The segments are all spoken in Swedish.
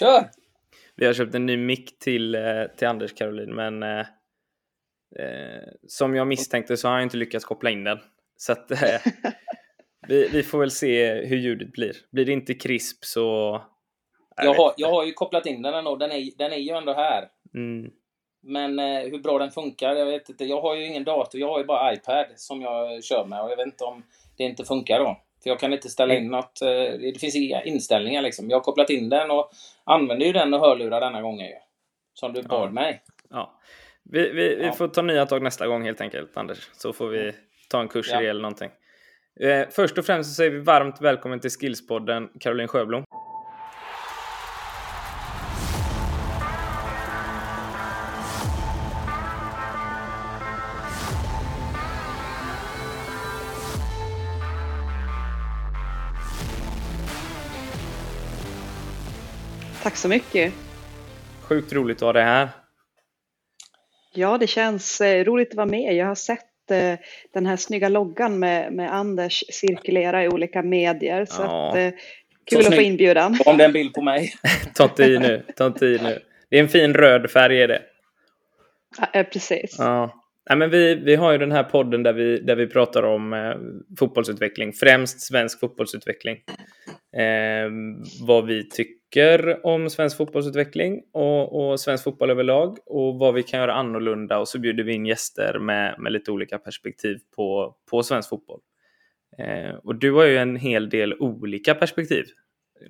Kör! Vi har köpt en ny mick till, eh, till Anders Caroline, men eh, eh, som jag misstänkte så har jag inte lyckats koppla in den. Så att, eh, vi, vi, får väl se hur ljudet blir. Blir det inte krisp så... Jag, har, jag har ju kopplat in den och den är, den är ju ändå här. Mm. Men eh, hur bra den funkar, jag vet inte. Jag har ju ingen dator, jag har ju bara iPad som jag kör med och jag vet inte om det inte funkar då. För jag kan inte ställa in något, eh, det finns inga inställningar liksom. Jag har kopplat in den och använder ju den och hörlurar denna gången ju. Som du bad ja. mig. Ja. Vi, vi, vi ja. får ta nya tag nästa gång helt enkelt, Anders. Så får vi ta en kurs ja. i det eller någonting. Eh, först och främst så säger vi varmt välkommen till Skillspodden, Caroline Sjöblom. Så mycket. Sjukt roligt att ha dig här. Ja, det känns eh, roligt att vara med. Jag har sett eh, den här snygga loggan med, med Anders cirkulera i olika medier. Så ja. att, eh, kul så att få inbjudan. Om det är en bild på mig. ta inte i nu. Ta inte i nu. Det är en fin röd färg är det. Ja, precis. Ja. Ja, men vi, vi har ju den här podden där vi, där vi pratar om eh, fotbollsutveckling, främst svensk fotbollsutveckling. Eh, vad vi tycker om svensk fotbollsutveckling och, och svensk fotboll överlag och vad vi kan göra annorlunda och så bjuder vi in gäster med, med lite olika perspektiv på, på svensk fotboll. Eh, och du har ju en hel del olika perspektiv,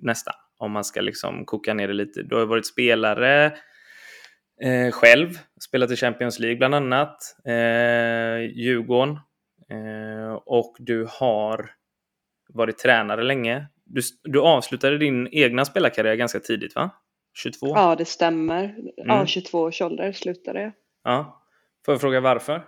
nästan, om man ska liksom koka ner det lite. Du har varit spelare, eh, själv. Spelat i Champions League bland annat. Eh, Djurgården. Eh, och du har varit tränare länge. Du, du avslutade din egna spelarkarriär ganska tidigt va? 22? Ja, det stämmer. Mm. Ja, 22 års ålder slutade jag. Ja. Får jag fråga varför?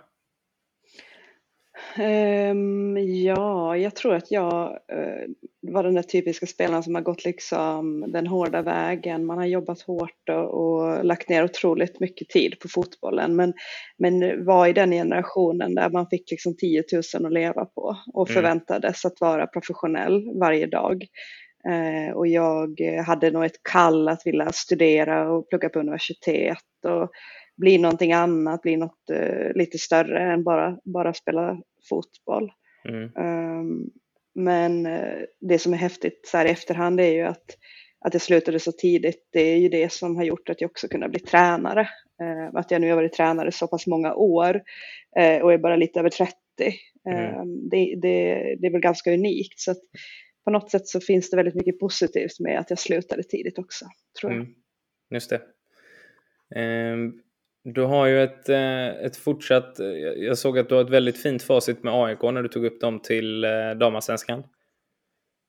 Um, ja, jag tror att jag uh, var den där typiska spelaren som har gått liksom den hårda vägen. Man har jobbat hårt och, och, lagt ner otroligt mycket tid på fotbollen. Men, men var i den generationen där man fick liksom 10 000 att leva på och mm. förväntades att vara professionell varje dag. Uh, och jag hade nog ett kall att vilja studera och plugga på universitet. Och, bli någonting annat, bli något uh, lite större än bara, bara spela fotboll. Mm. Um, men uh, det som är häftigt så här i efterhand är ju att, att jag slutade så tidigt. Det är ju det som har gjort att jag också kunnat bli tränare. Uh, att jag nu har varit tränare så pass många år uh, och är bara lite över 30. Mm. Um, det, det, det, är väl ganska unikt. Så på något sätt så finns det väldigt mycket positivt med att jag slutade tidigt också, tror jag. Mm. Just det. Um, du har ju ett, eh, ett fortsatt... Eh, jag såg att du har ett väldigt fint facit med AIK när du tog upp dem till eh, damallsvenskan.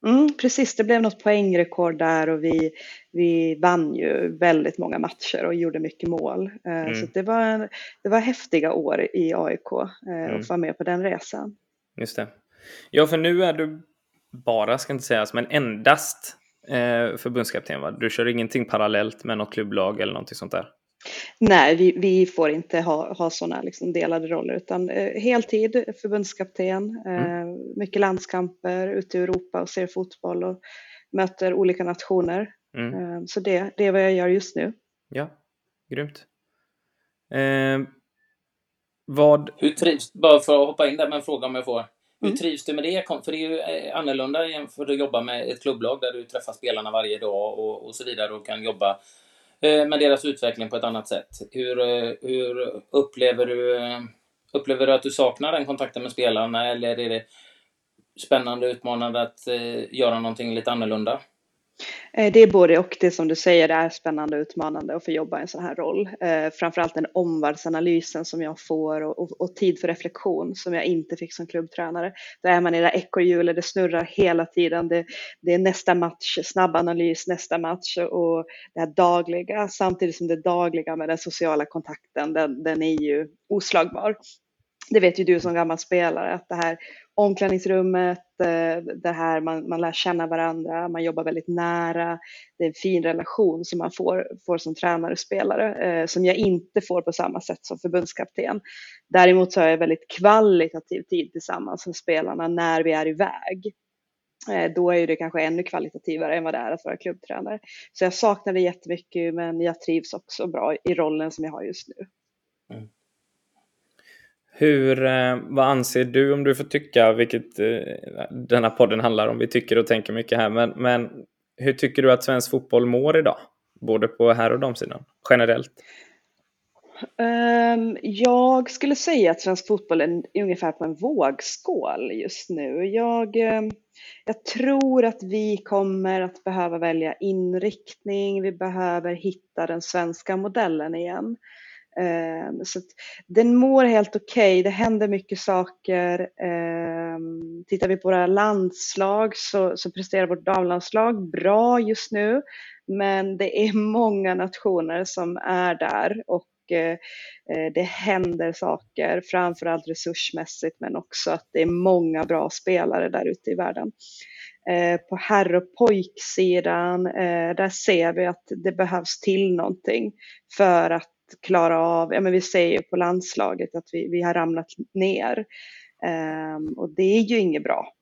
Mm, precis, det blev något poängrekord där och vi, vi vann ju väldigt många matcher och gjorde mycket mål. Mm. Så det var, det var häftiga år i AIK mm. att vara med på den resan. Just det. Ja, för nu är du bara, ska inte sägas, men endast förbundskapten va? Du kör ingenting parallellt med något klubblag eller någonting sånt där? Nej, vi, vi får inte ha, ha sådana liksom delade roller utan eh, heltid förbundskapten, mm. eh, mycket landskamper ute i Europa och ser fotboll och möter olika nationer. Mm. Eh, så det, det är vad jag gör just nu. Ja, grymt. Eh, vad... Hur trivs, bara för att hoppa in där med en fråga om jag får. Hur mm. trivs du med det? För det är ju eh, annorlunda jämfört med att jobba med ett klubblag där du träffar spelarna varje dag och, och så vidare och kan jobba Eh, med deras utveckling på ett annat sätt. Hur, eh, hur upplever, du, eh, upplever du att du saknar den kontakten med spelarna eller är det spännande och utmanande att göra någonting lite annorlunda? Eh, det är både och. Det som du säger det är spännande och utmanande att få jobba i en sån här roll. Eh, framförallt den omvärldsanalysen som jag får och, och, och, tid för reflektion som jag inte fick som klubbtränare. Då är man i det ekorrhjulet, det snurrar hela tiden. Det, det, är nästa match, snabb analys, nästa match och det här dagliga samtidigt som det dagliga med den sociala kontakten, den, den är ju oslagbar det vet ju du som gammal spelare, att det här omklädningsrummet, eh, det här man, man lär känna varandra, man jobbar väldigt nära. Det är en fin relation som man får, får som tränare och spelare, eh, som jag inte får på samma sätt som förbundskapten. Däremot så har jag väldigt kvalitativ tid tillsammans med spelarna när vi är iväg. Eh, då är det kanske ännu kvalitativare än vad det är att vara klubbtränare. Så jag saknar det jättemycket men jag trivs också bra i rollen som jag har just nu. Mm. Hur, eh, vad anser du om du får tycka, vilket eh, denna podden handlar om, vi tycker och tänker mycket här, men, men hur tycker du att svensk fotboll mår idag? Både på här och damsidan, generellt? Um, jag skulle säga att svensk fotboll är ungefär på en vågskål just nu. Jag, um, jag tror att vi kommer att behöva välja inriktning, vi behöver hitta den svenska modellen igen. Ehm, så den mår helt okej, okay. det händer mycket saker. Ehm, tittar vi på våra landslag så, så presterar vårt damlandslag bra just nu. Men det är många nationer som är där och Eh, det händer saker, framförallt resursmässigt men också att det är många bra spelare där ute i världen. Eh, på herr och pojksidan, eh, där ser vi att det behövs till någonting för att klara av, ja men vi ser ju på landslaget att vi, vi har ramlat ner. och det är ju inget bra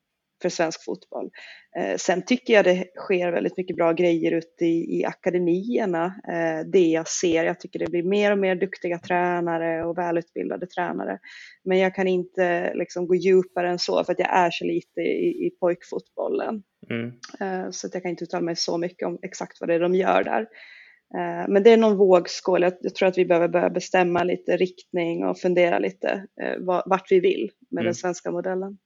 för svensk fotboll. Eh, sen tycker jag det sker väldigt mycket bra grejer ute i, i akademierna. Eh, det jag ser, jag tycker det blir mer och mer duktiga tränare och välutbildade tränare. Men jag kan inte liksom gå djupare än så för att jag är så lite i, i pojkfotbollen. Mm. Eh, så att jag kan inte uttala mig så mycket om exakt vad det är de gör där. Men det är någon vågskål. Jag tror att vi behöver börja bestämma lite riktning och fundera lite vart vi vill med mm. den svenska modellen.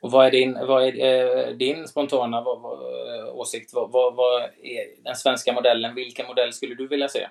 Och vad är din, vad är, eh, din spontana vad, vad, eh, åsikt? Vad, vad, vad, är den svenska modellen? Vilken modell skulle du vilja se?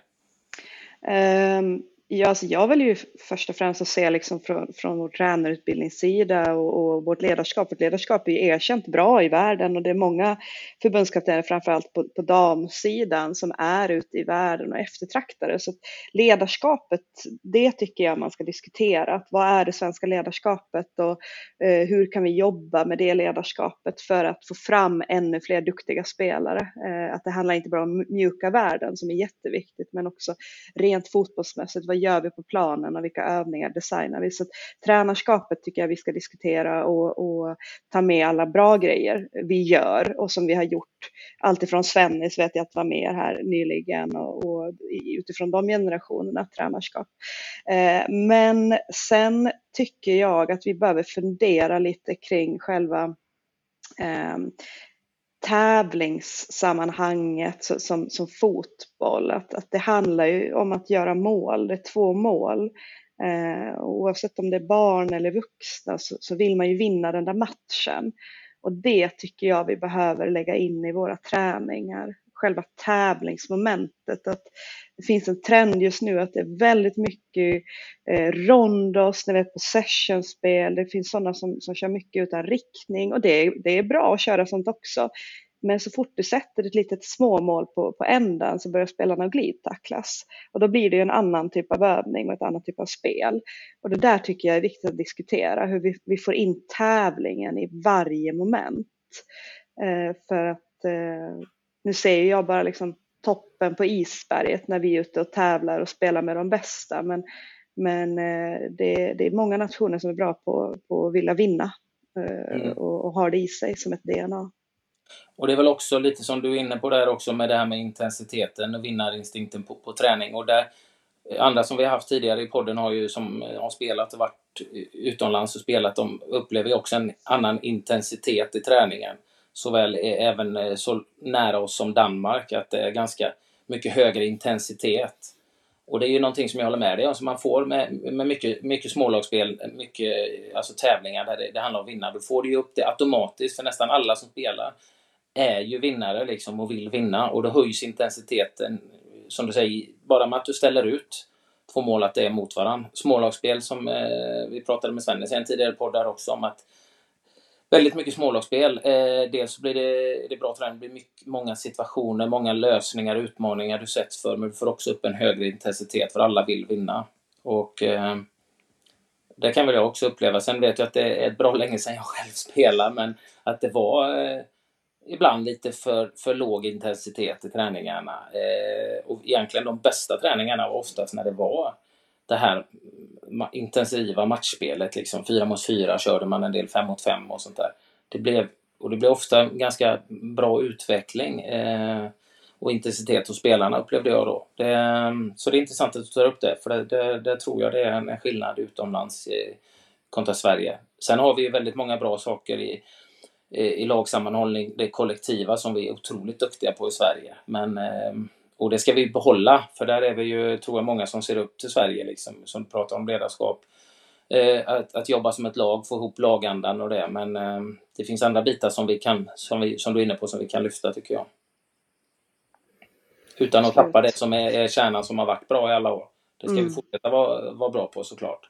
Um, Ja, alltså jag vill ju först och främst att se liksom från, från vår tränarutbildningssida och, och vårt ledarskap. Vårt ledarskap är ju erkänt bra i världen och det är många förbundskaptener, framförallt på, på damsidan, som är ute i världen och eftertraktade. Så ledarskapet, det tycker jag man ska diskutera. Vad är det svenska ledarskapet och eh, hur kan vi jobba med det ledarskapet för att få fram ännu fler duktiga spelare? Eh, att det handlar inte bara om mjuka värden som är jätteviktigt, men också rent fotbollsmässigt vad gör vi på planen och vilka övningar designar vi? Så tränarskapet tycker jag vi ska diskutera och, och, ta med alla bra grejer vi gör och som vi har gjort. Alltifrån Svennis vet jag att var med här nyligen och, och utifrån de generationerna tränarskap. Eh, men sen tycker jag att vi behöver fundera lite kring själva eh, tävlingssammanhanget som, som fotboll. Att, att det handlar ju om att göra mål, det är två mål. Eh, oavsett om det är barn eller vuxna så, så, vill man ju vinna den där matchen. Och det tycker jag vi behöver lägga in i våra träningar. Själva tävlingsmomentet. Att det finns en trend just nu att det är väldigt mycket eh, rondos, ni vet possessionspel, det finns sådana som, som kör mycket utan riktning och det, det är bra att köra sånt också. Men så fort du sätter ett litet småmål på, på änden så börjar spelarna glidtacklas. Och då blir det en annan typ av övning och ett annat typ av spel. Och det där tycker jag är viktigt att diskutera, hur vi, vi får in tävlingen i varje moment. Eh, för att eh, nu ser jag bara liksom toppen på isberget när vi är ute och tävlar och spelar med de bästa. Men, men eh, det, det, är många nationer som är bra på, på att vilja vinna eh, mm. och, och har det i sig som ett DNA. Och det är väl också lite som du är inne på där också med det här med intensiteten och vinnarinstinkten på, på träning. Och där, eh, andra som vi har haft tidigare i podden har ju som har spelat och varit utomlands och spelat, de upplever ju också en annan intensitet i träningen såväl eh, även eh, så nära oss som Danmark, att det är ganska mycket högre intensitet. Och det är ju någonting som jag håller med dig om, som man får med, med mycket, mycket smålagsspel, mycket alltså tävlingar där det, det handlar om att vinna. Då får du ju upp det automatiskt, för nästan alla som spelar är ju vinnare liksom och vill vinna och då höjs intensiteten, som du säger, bara med att du ställer ut två mål att det är mot varandra. Smålagsspel som eh, vi pratade med Svennis i en tidigare podd där också om att väldigt mycket smålagsspel. Eh, dels så blir det, det bra träning, det blir mycket, många situationer, många lösningar, utmaningar du sätts för, men du får också upp en högre intensitet för alla vill vinna. Och eh, det kan väl jag också uppleva. Sen vet jag att det är ett bra länge sedan jag själv spelade, men att det var eh, ibland lite för, för låg intensitet i träningarna. Eh, och egentligen de bästa träningarna var oftast när det var det här intensiva matchspelet. Liksom. Fyra mot fyra körde man en del, fem mot fem och sånt där. Det blev och det blev ofta ganska bra utveckling eh, och intensitet hos spelarna upplevde jag då. Det, mm, så det är intressant att du tar upp det, för det, det, det tror jag det är en skillnad utomlands eh, kontra Sverige. Sen har vi väldigt många bra saker i, i lagsammanhållning, det kollektiva som vi är otroligt duktiga på i Sverige. Men, eh, och det ska vi behålla, för där är vi ju, tror jag, många som ser upp till Sverige, liksom, som pratar om ledarskap. Eh, att, att jobba som ett lag, få ihop lagandan och det. Men eh, det finns andra bitar som vi kan, som, vi, som du är inne på, som vi kan lyfta tycker jag. Utan att tappa det som är, är kärnan som har varit bra i alla år. Det ska mm. vi fortsätta vara, vara bra på såklart.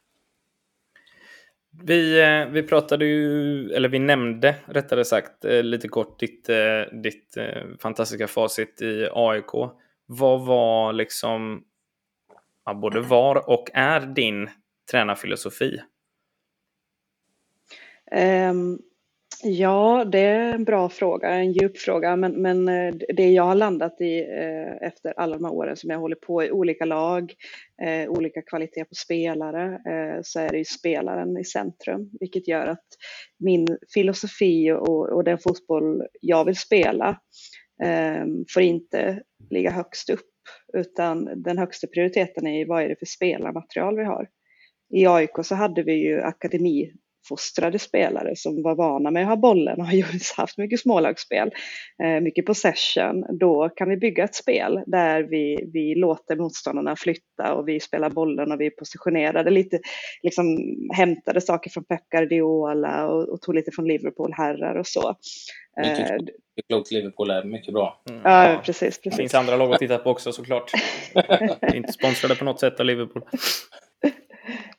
Vi, eh, vi pratade ju, eller vi nämnde rättare sagt eh, lite kort ditt, eh, ditt fantastiska facit i AIK. Vad var liksom, ja, både var och är din tränarfilosofi? Um, Ja, det är en bra fråga, en djup fråga, men, men eh, det jag har landat i eh, efter alla de här åren som jag håller på i olika lag, eh, olika kvalitet på spelare, eh, så är det ju spelaren i centrum, vilket gör att min filosofi och, och den fotboll jag vill spela Ehm, får inte ligga högst upp, utan den högsta prioriteten är vad är det för spelarmaterial vi har. I AIK så hade vi ju akademi uppfostrade spelare som var vana med att ha bollen och har haft mycket smålagsspel, eh, mycket possession, då kan vi bygga ett spel där vi, vi låter motståndarna flytta och vi spelar bollen och vi positionerade lite, liksom hämtade saker från Pep Guardiola och, och tog lite från Liverpool-herrar och så. Mycket eh, klokt, Liverpool är mycket bra. Mm. Ja, precis, precis. Det finns andra lag att titta på också såklart. inte sponsrade på något sätt av Liverpool.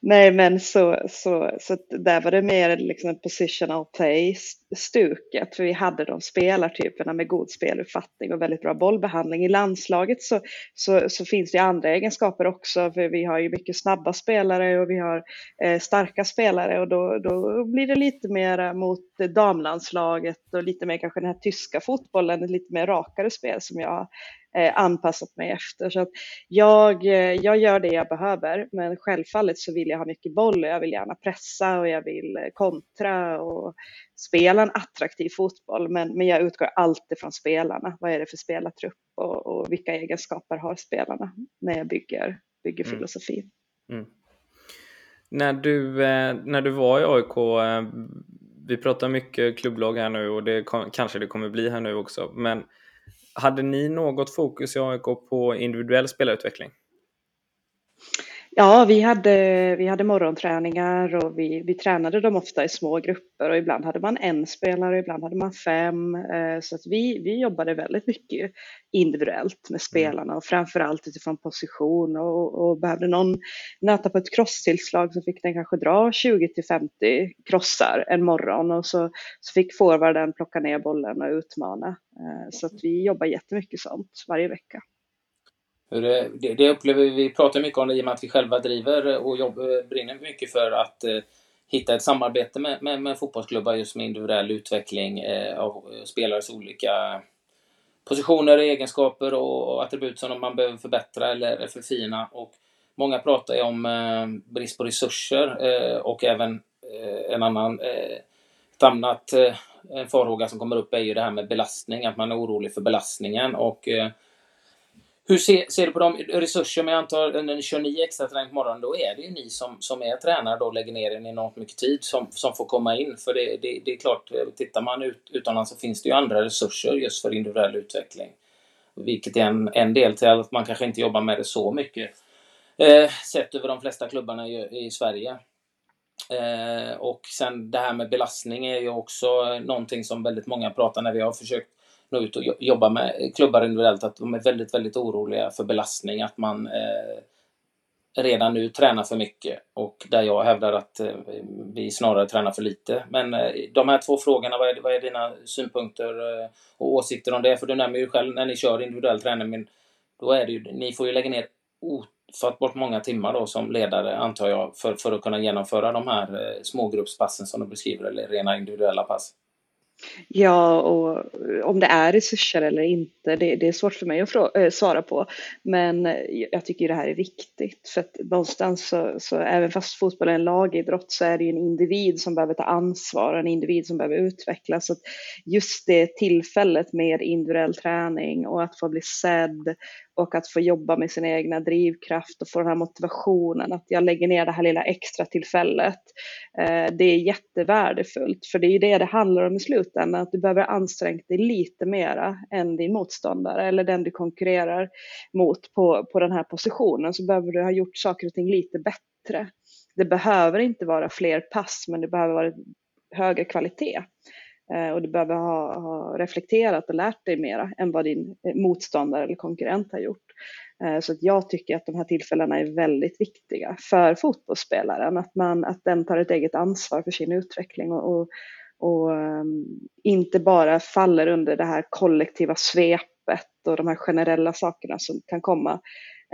Nej, men så, så, så där var det mer liksom positional play-stuket, för vi hade de spelartyperna med god speluppfattning och väldigt bra bollbehandling. I landslaget så, så, så finns det andra egenskaper också, för vi har ju mycket snabba spelare och vi har eh, starka spelare och då, då blir det lite mer mot damlandslaget och lite mer kanske den här tyska fotbollen, lite mer rakare spel som jag anpassat mig efter. Så att jag, eh, jag gör det jag behöver, men självfallet så vill jag ha mycket boll och jag vill gärna pressa och jag vill eh, kontra och spela en attraktiv fotboll. Men, men jag utgår alltid från spelarna. Vad är det för spelartrupp och, och vilka egenskaper har spelarna när jag bygger, bygger mm. filosofin. Mm. När, du, eh, när du var i AIK, eh, vi pratar mycket klubblag här nu och det kanske det kommer bli här nu också, men hade ni något fokus i AIK på individuell spelarutveckling? Ja, vi hade, vi hade morgonträningar och vi, vi tränade dem ofta i små grupper och ibland hade man en spelare ibland hade man fem. Eh, så att vi, vi jobbade väldigt mycket individuellt med spelarna och framförallt utifrån position och, och behövde någon nöta på ett crosstillslag så fick den kanske dra 20 till 50 krossar en morgon och så, så fick forwarden plocka ner bollen och utmana. Eh, så att vi jobbar jättemycket sånt varje vecka. Det, det upplever vi, vi pratar mycket om det i och med att vi själva driver och jobb, eh, brinner mycket för att eh, hitta ett samarbete med, med, med fotbollsklubbar just med individuell utveckling eh, av eh, spelares olika positioner, egenskaper och attribut som man behöver förbättra eller förfina. Och många pratar ju om eh, brist på resurser eh, och även eh, en annan eh, ett annat eh, en farhåga som kommer upp är ju det här med belastning, att man är orolig för belastningen och hur ser, ser, du på de resurser, men jag antar när ni kör ni extra träning på morgonen, då är det ju ni som, som är tränare och lägger ner en enormt mycket tid som, som får komma in. För det, det, det är klart, eh, tittar man ut, utomlands så finns det ju andra resurser just för individuell utveckling. Vilket är en, en del till att man kanske inte jobbar med det så mycket. Eh, sett över de flesta klubbarna i, i Sverige. Eh, och sen det här med belastning är ju också eh, någonting som väldigt många pratar när vi har försökt nå ut och jobba med klubbar individuellt att de är väldigt, väldigt oroliga för belastning, att man eh, redan nu tränar för mycket och där jag hävdar att eh, vi snarare tränar för lite. Men eh, de här två frågorna, vad är, vad är dina synpunkter eh, och åsikter om det? För du nämner ju själv när ni kör individuell träning, men då är det ju, ni får ju lägga ner ofattbart många timmar då som ledare antar jag för, för att kunna genomföra de här eh, smågruppspassen som du beskriver eller rena individuella pass. Ja, och eh, om det är resurser eller inte, det, det är svårt för mig att fråga, eh, svara på. Men eh, jag tycker det här är viktigt, för att någonstans så, så även fast fotboll är en lagidrott så är det ju en individ som behöver ta ansvar, en individ som behöver utvecklas. Så just det tillfället med individuell träning och att få bli sedd och att få jobba med sin egna drivkraft och få den här motivationen att jag lägger ner det här lilla extra tillfället. Eh, det är jättevärdefullt för det är ju det det handlar om i slutändan, att du behöver anstränga dig lite mera än din motståndare eller den du konkurrerar mot på, på den här positionen så behöver du ha gjort saker och ting lite bättre. Det behöver inte vara fler pass men det behöver vara högre kvalitet. Eh, och du behöver ha, ha, reflekterat och lärt dig mera än vad din eh, motståndare eller konkurrent har gjort. Eh, så att jag tycker att de här tillfällena är väldigt viktiga för fotbollsspelaren, att, man, att den tar ett eget ansvar för sin utveckling och, och, och ehm, inte bara faller under det här kollektiva svepet och de här generella sakerna som kan komma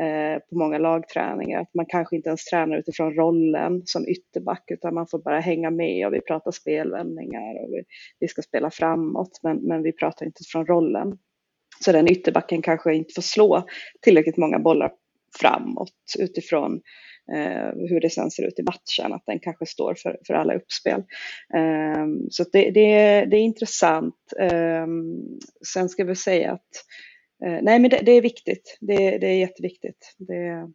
eh, på många lagträningar. Att man kanske inte ens tränar utifrån rollen som ytterback utan man får bara hänga med och vi pratar spelvändningar och vi, vi ska spela framåt men, men vi pratar inte från rollen. Så den ytterbacken kanske inte får slå tillräckligt många bollar framåt utifrån eh, Eh, hur det sen ser ut i matchen, att den kanske står för, för alla uppspel. Eh, så det, det, det, är intressant. Eh, sen ska vi säga att Eh, nej, men det, det, är viktigt. Det, det är jätteviktigt. Det...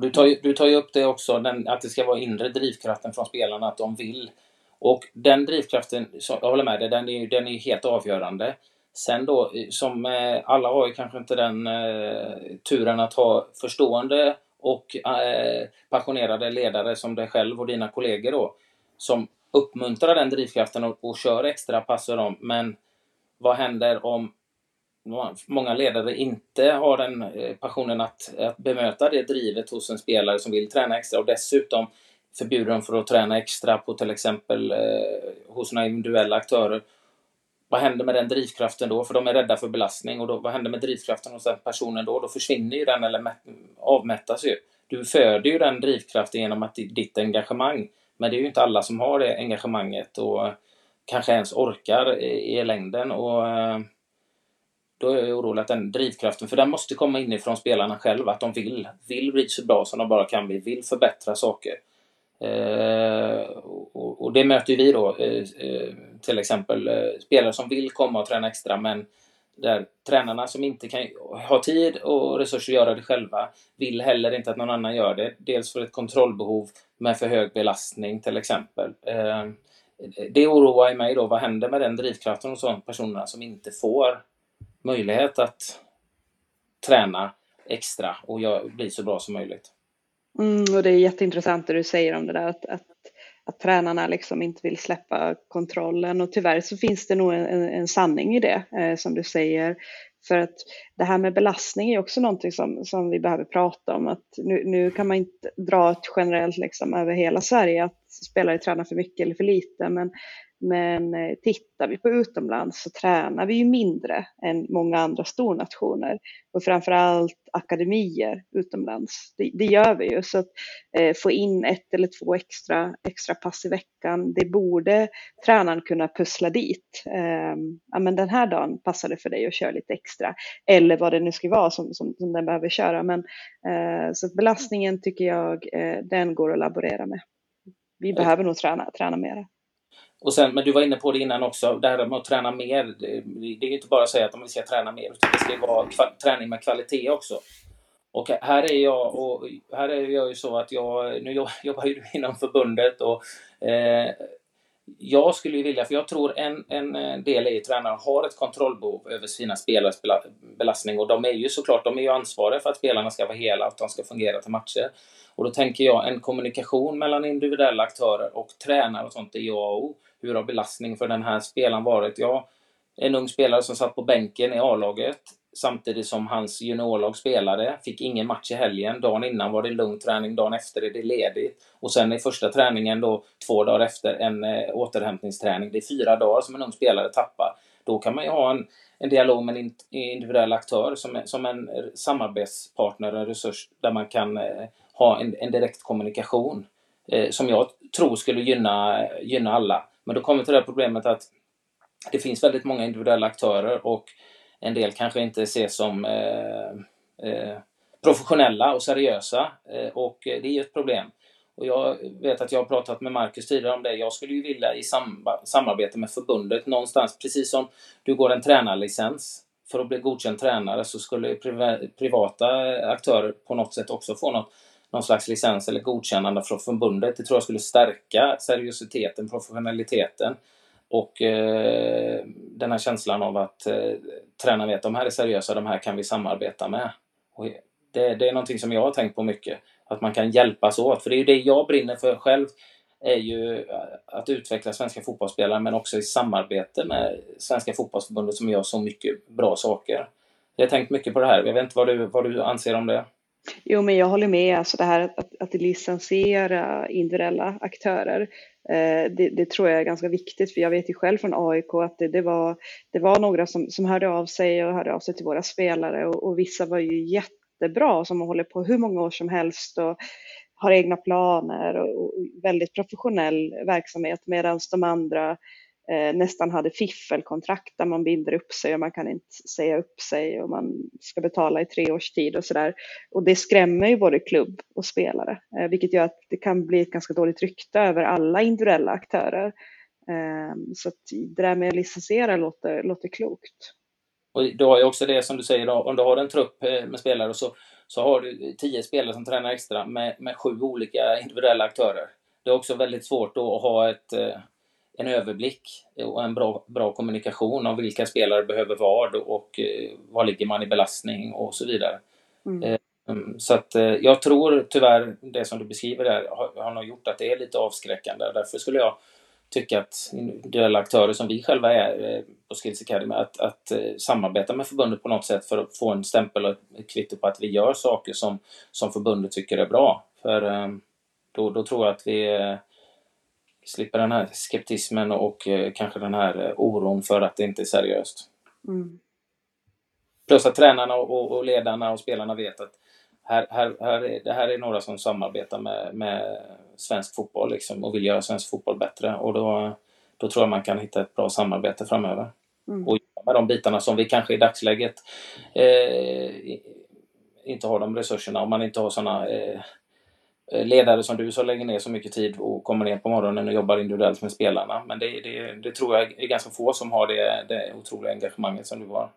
Du, tar ju, du tar ju upp det också, den, att det ska vara inre drivkraften från spelarna, att de vill. Och den drivkraften, jag håller med dig, den är, den är helt avgörande. Sen då, som alla har ju kanske inte den eh, turen att ha förstående och eh, passionerade ledare som dig själv och dina kollegor då, som uppmuntrar den drivkraften och, och kör extra pass dem. Men vad händer om många ledare inte har den eh, passionen att, att bemöta det drivet hos en spelare som vill träna extra och dessutom förbjuder dem för att träna extra på till exempel eh, hos några individuella aktörer. Vad händer med den drivkraften då? För de är rädda för belastning och då, vad händer med drivkraften hos den personen då? Då försvinner ju den eller avmättas ju. Du föder ju den drivkraften genom att ditt engagemang. Men det är ju inte alla som har det engagemanget och kanske ens orkar i, i längden. Och, eh, då är jag orolig att den drivkraften, för den måste komma inifrån spelarna själva, att de vill, vill bli så bra som de bara kan bli, vill förbättra saker. Eh, och, och, det möter vi då, eh, eh, till exempel eh, spelare som vill komma och träna extra, men där tränarna som inte kan ha tid och resurser att göra det själva vill heller inte att någon annan gör det. Dels för ett kontrollbehov med för hög belastning till exempel. Eh, det oroar mig då, vad händer med den drivkraften hos de personerna som inte får möjlighet att träna extra och bli så bra som möjligt. Mm, och det är jätteintressant det du säger om det där att, att, att tränarna liksom inte vill släppa kontrollen och tyvärr så finns det nog en, en sanning i det eh, som du säger. För att det här med belastning är också någonting som, som vi behöver prata om. Att nu, nu kan man inte dra ett generellt liksom över hela Sverige att spelare tränar för mycket eller för lite. Men men eh, tittar vi på utomlands så tränar vi ju mindre än många andra stornationer och framförallt akademier utomlands. Det, det gör vi ju så att eh, få in ett eller två extra, extra pass i veckan, det borde tränaren kunna pussla dit. Eh, ja, men den här dagen passar det för dig att köra lite extra eller vad det nu ska vara som, som, som den behöver köra. Men, eh, så belastningen tycker jag eh, den går att laborera med. Vi behöver nog träna, träna mera. Och sen, men du var inne på det innan också, det här med att träna mer. Det, det är inte bara att säga att vi ska träna mer, utan det ska vara träning med kvalitet också. Och här är jag, och här är jag ju så att jag, nu jobbar ju inom förbundet och eh, jag skulle ju vilja, för jag tror en, en eh, del i tränaren har ett kontrollbehov över sina spelares belastning och de är ju såklart, de är ju ansvariga för att spelarna ska vara hela och att de ska fungera till matcher. Och då tänker jag en kommunikation mellan individuella aktörer och tränare och sånt är A och O. Hur har belastningen för den här spelaren varit? Ja, en ung spelare som satt på bänken i A-laget samtidigt som hans juniorlag spelade. Fick ingen match i helgen. Dagen innan var det lugn träning, dagen efter är det ledigt. Och sen i första träningen då, två dagar efter, en eh, återhämtningsträning. Det är fyra dagar som en ung spelare tappar. Då kan man ju ha en, en dialog med en individuell aktör som, som en samarbetspartner, en resurs där man kan eh, ha en, en direkt kommunikation. eh, som jag tror skulle gynna, gynna alla. Men då kommer till det problemet att det finns väldigt många individuella aktörer och en del kanske inte ses som eh, eh, professionella och seriösa eh, och det är ju ett problem. Och jag vet att jag har pratat med Marcus tidigare om det. Jag skulle ju vilja i samarbete med förbundet någonstans, precis som du går en tränarlicens för att bli godkänd tränare så skulle privata aktörer på något sätt också få något, någon slags licens eller godkännande från förbundet. Det tror jag skulle stärka seriositeten, professionaliteten och eh, den här känslan av att eh, tränaren vet att de här är seriösa, de här kan vi samarbeta med. Och det, det är någonting som jag har tänkt på mycket. Att man kan hjälpas åt. För det är ju det jag brinner för själv. är ju att utveckla svenska fotbollsspelare men också i samarbete med Svenska fotbollsförbundet som gör så mycket bra saker. Jag har tänkt mycket på det här. Jag vet inte vad du, vad du anser om det? Jo, men jag håller med. Alltså det här att, att licensiera individuella aktörer, eh, det, det, tror jag är ganska viktigt. För jag vet ju själv från AIK att det, det var, det var några som, som hörde av sig och hörde av sig till våra spelare och, och vissa var ju jättebra som har hållit på hur många år som helst och har egna planer och, väldigt professionell verksamhet medan de andra eh, Eh, nästan hade fiffelkontrakt där man binder upp sig och man kan inte säga upp sig och man ska betala i tre års tid och sådär. Och det skrämmer ju både klubb och spelare, eh, vilket gör att det kan bli ett ganska dåligt rykte över alla individuella aktörer. Eh, så det där med att licensiera låter, låter klokt. Och du har ju också det som du säger, om du har en trupp eh, med spelare så, så har du tio spelare som tränar extra med, med sju olika individuella aktörer. Det är också väldigt svårt då att ha ett, eh, en överblick och en bra, bra kommunikation om vilka spelare behöver vad och eh, var ligger man i belastning och så vidare. Mm. mm så att jag tror tyvärr det som du beskriver där har, har nog gjort att det är lite avskräckande. Därför skulle jag tycka att individuella aktörer som vi själva är eh, på Skills Academy, att, att eh, samarbeta med förbundet på något sätt för att få en stämpel och ett kvitto på att vi gör saker som, som förbundet tycker är bra. För eh, då, då tror jag att vi slipper den här skeptismen och kanske den här oron för att det inte är seriöst. Mm. Plus att tränarna och, och ledarna och spelarna vet att här, här, här är, det här är några som samarbetar med, med svensk fotboll liksom, och vill göra svensk fotboll bättre. Och då, då tror jag man kan hitta ett bra samarbete framöver. Mm. Och med de bitarna som vi kanske i dagsläget eh, inte har de resurserna. Om man inte har sådana eh, ledare som du som lägger ner så mycket tid och kommer ner på morgonen och jobbar individuellt med spelarna. Men det, det, det tror jag är ganska få som har det, det otroliga engagemanget som du har.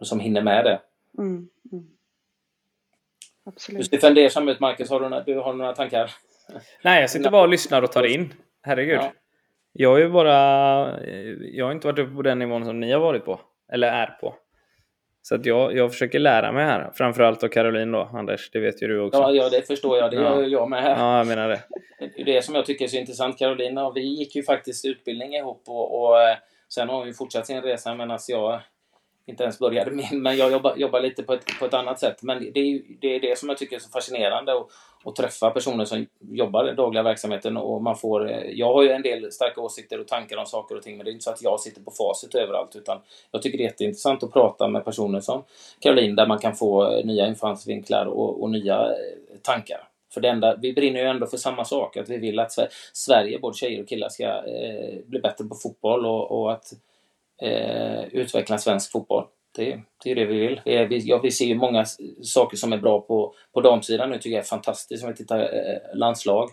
Och som hinner med det. Mm. Mm. Absolut. Du ser fundersam ut Marcus, har du, du har några tankar? Nej, jag sitter bara och lyssnar och tar in. Herregud. Ja. Jag har ju bara... Jag har inte varit uppe på den nivån som ni har varit på. Eller är på. Så att jag, jag försöker lära mig här. Framförallt av Caroline då, Anders. Det vet ju du också. Ja, ja det förstår jag. Det gör jag med. Här. Ja, jag menar det. Det som jag tycker är så intressant, Caroline, och vi gick ju faktiskt utbildning ihop och, och eh, sen har vi fortsatt sin resa medan jag inte ens började min, men jag jobbar, jobbar lite på ett, på ett annat sätt. Men det är, det är det som jag tycker är så fascinerande att, och träffa personer som jobbar i den dagliga verksamheten och man får... Eh, jag har ju en del starka åsikter och tankar om saker och ting men det är inte så att jag sitter på facit överallt utan jag tycker det är jätteintressant att prata med personer som Caroline där man kan få eh, nya infallsvinklar och, och nya eh, tankar. För det enda, vi brinner ju ändå för samma sak, att vi vill att Sverige, både tjejer och killar, ska eh, bli bättre på fotboll och, och att eh, utveckla svensk fotboll. Det, det är det vi vill. Vi, ja, vi ser ju många saker som är bra på, på damsidan. Nu tycker jag är fantastiskt om vi tittar eh, landslag.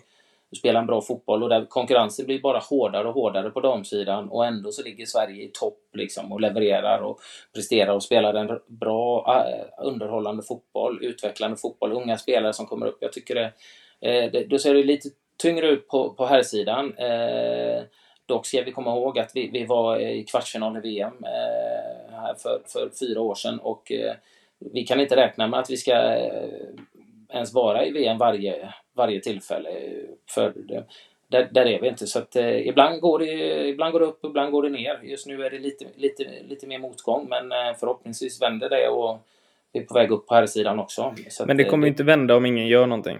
Du spelar en bra fotboll och där konkurrensen blir bara hårdare och hårdare på damsidan och ändå så ligger Sverige i topp liksom och levererar och presterar och spelar en bra eh, underhållande fotboll, utvecklande fotboll, unga spelare som kommer upp. Jag tycker det, eh, det då ser det lite tyngre ut på, på herrsidan. Eh, Dock ska vi komma ihåg att vi, vi var i kvartsfinal i VM eh, för, för fyra år sedan och eh, vi kan inte räkna med att vi ska eh, ens vara i VM varje, varje tillfälle. För det, där, där är vi inte. Så att, eh, ibland, går det, ibland går det upp, ibland går det ner. Just nu är det lite, lite, lite mer motgång men eh, förhoppningsvis vänder det och vi är på väg upp på här sidan också. Så men det kommer att, inte vända om ingen gör någonting?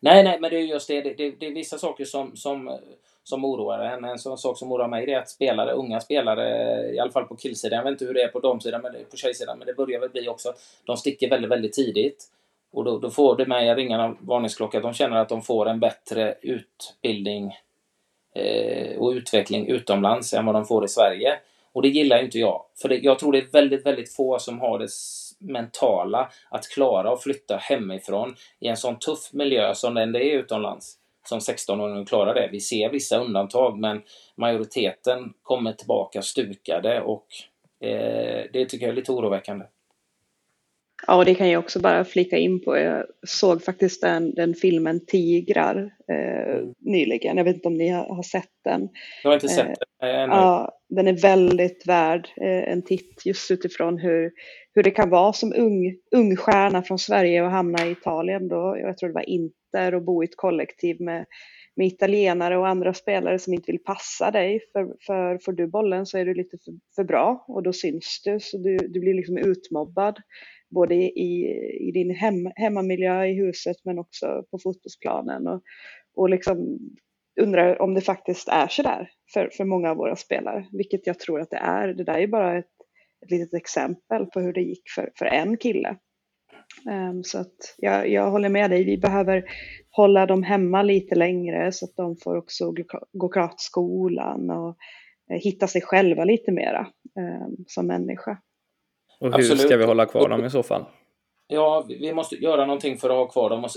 Nej, nej, men det är just det. Det, det, det är vissa saker som, som som oroar en. En sån sak som oroar mig är att spelare, unga spelare, i alla fall på killsidan, jag vet inte hur det är på damsidan, men på tjejsidan, men det börjar väl bli också att de sticker väldigt, väldigt tidigt. Och då, då får det mig att ringa en varningsklocka, att de känner att de får en bättre utbildning eh, och utveckling utomlands än vad de får i Sverige. Och det gillar inte jag. För det, jag tror det är väldigt, väldigt få som har det mentala att klara att flytta hemifrån i en sån tuff miljö som den det är utomlands. Som 16-åringar klarar det. Vi ser vissa undantag men majoriteten kommer tillbaka stukade och eh, det tycker jag är lite oroväckande. Ja, och det kan jag också bara flika in på. Jag såg faktiskt den, den filmen Tigrar eh, nyligen. Jag vet inte om ni har, har sett den. Jag har inte sett eh, den ännu. Ja, den är väldigt värd eh, en titt just utifrån hur, hur det kan vara som ung, ung stjärna från Sverige och hamna i Italien då. Jag tror det var Inter och bo i ett kollektiv med, med italienare och andra spelare som inte vill passa dig. För, för får du bollen så är du lite för, för bra och då syns du så du, du blir liksom utmobbad både i, i din hem, hemmamiljö i huset men också på fotbollsplanen. Och, och liksom undrar om det faktiskt är så där för, för många av våra spelare, vilket jag tror att det är. Det där är bara ett, ett litet exempel på hur det gick för, för en kille. Um, så att jag, jag håller med dig, vi behöver hålla dem hemma lite längre så att de får också gå klart skolan och eh, hitta sig själva lite mera um, som människa. Och hur Absolut. ska vi hålla kvar dem i så fall? Ja, vi måste göra någonting för att ha kvar dem och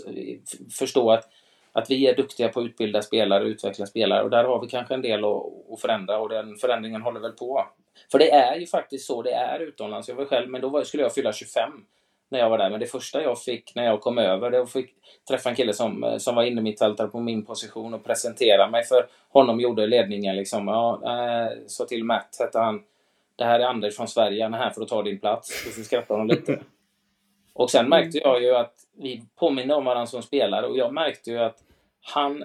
förstå att, att vi är duktiga på att utbilda spelare och utveckla spelare och där har vi kanske en del att, att förändra och den förändringen håller väl på. För det är ju faktiskt så det är utomlands. Jag var själv, men då skulle jag fylla 25 när jag var där. Men det första jag fick när jag kom över, det var att träffa en kille som, som var inne mittfältare på min position och presentera mig för honom gjorde ledningen liksom. Ja, äh, sa till Matt, hette han, det här är Anders från Sverige, han är här för att ta din plats. Och så skrattade de lite. Och sen märkte jag ju att vi påminner om varandra som spelare och jag märkte ju att han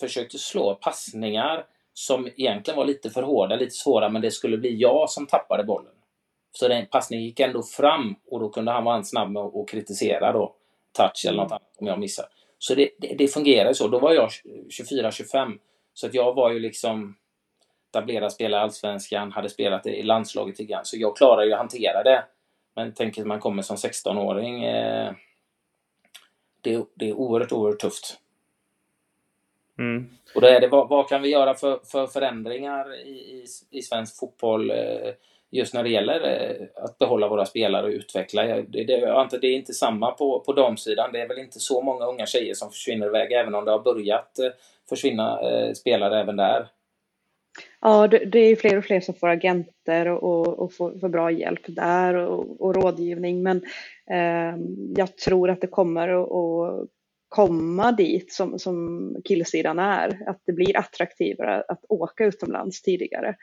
försökte slå passningar som egentligen var lite för hårda, lite svåra, men det skulle bli jag som tappade bollen. Så den passningen gick ändå fram och då kunde han vara snabb med att kritisera då touch eller något annat om jag missar. Så det, det, det fungerade så. Då var jag 24-25. Så att jag var ju liksom etablerad spelare i Allsvenskan, hade spelat i landslaget lite grann. Så jag klarar ju att hantera det. Men tänk att man kommer som 16-åring. Eh, det, det, är oerhört, oerhört tufft. Mm. Och då är det, vad, vad, kan vi göra för, för förändringar i, i, i svensk fotboll eh, just när det gäller eh, att behålla våra spelare och utveckla? Det, det, det är inte samma på, på damsidan. Det är väl inte så många unga tjejer som försvinner iväg, även om det har börjat eh, försvinna spelare även där. Ja, det, är fler och fler som får agenter och, och, får, får, bra hjälp där och, och rådgivning. Men eh, jag tror att det kommer att komma dit som, som killsidan är. Att det blir attraktivare att åka utomlands tidigare.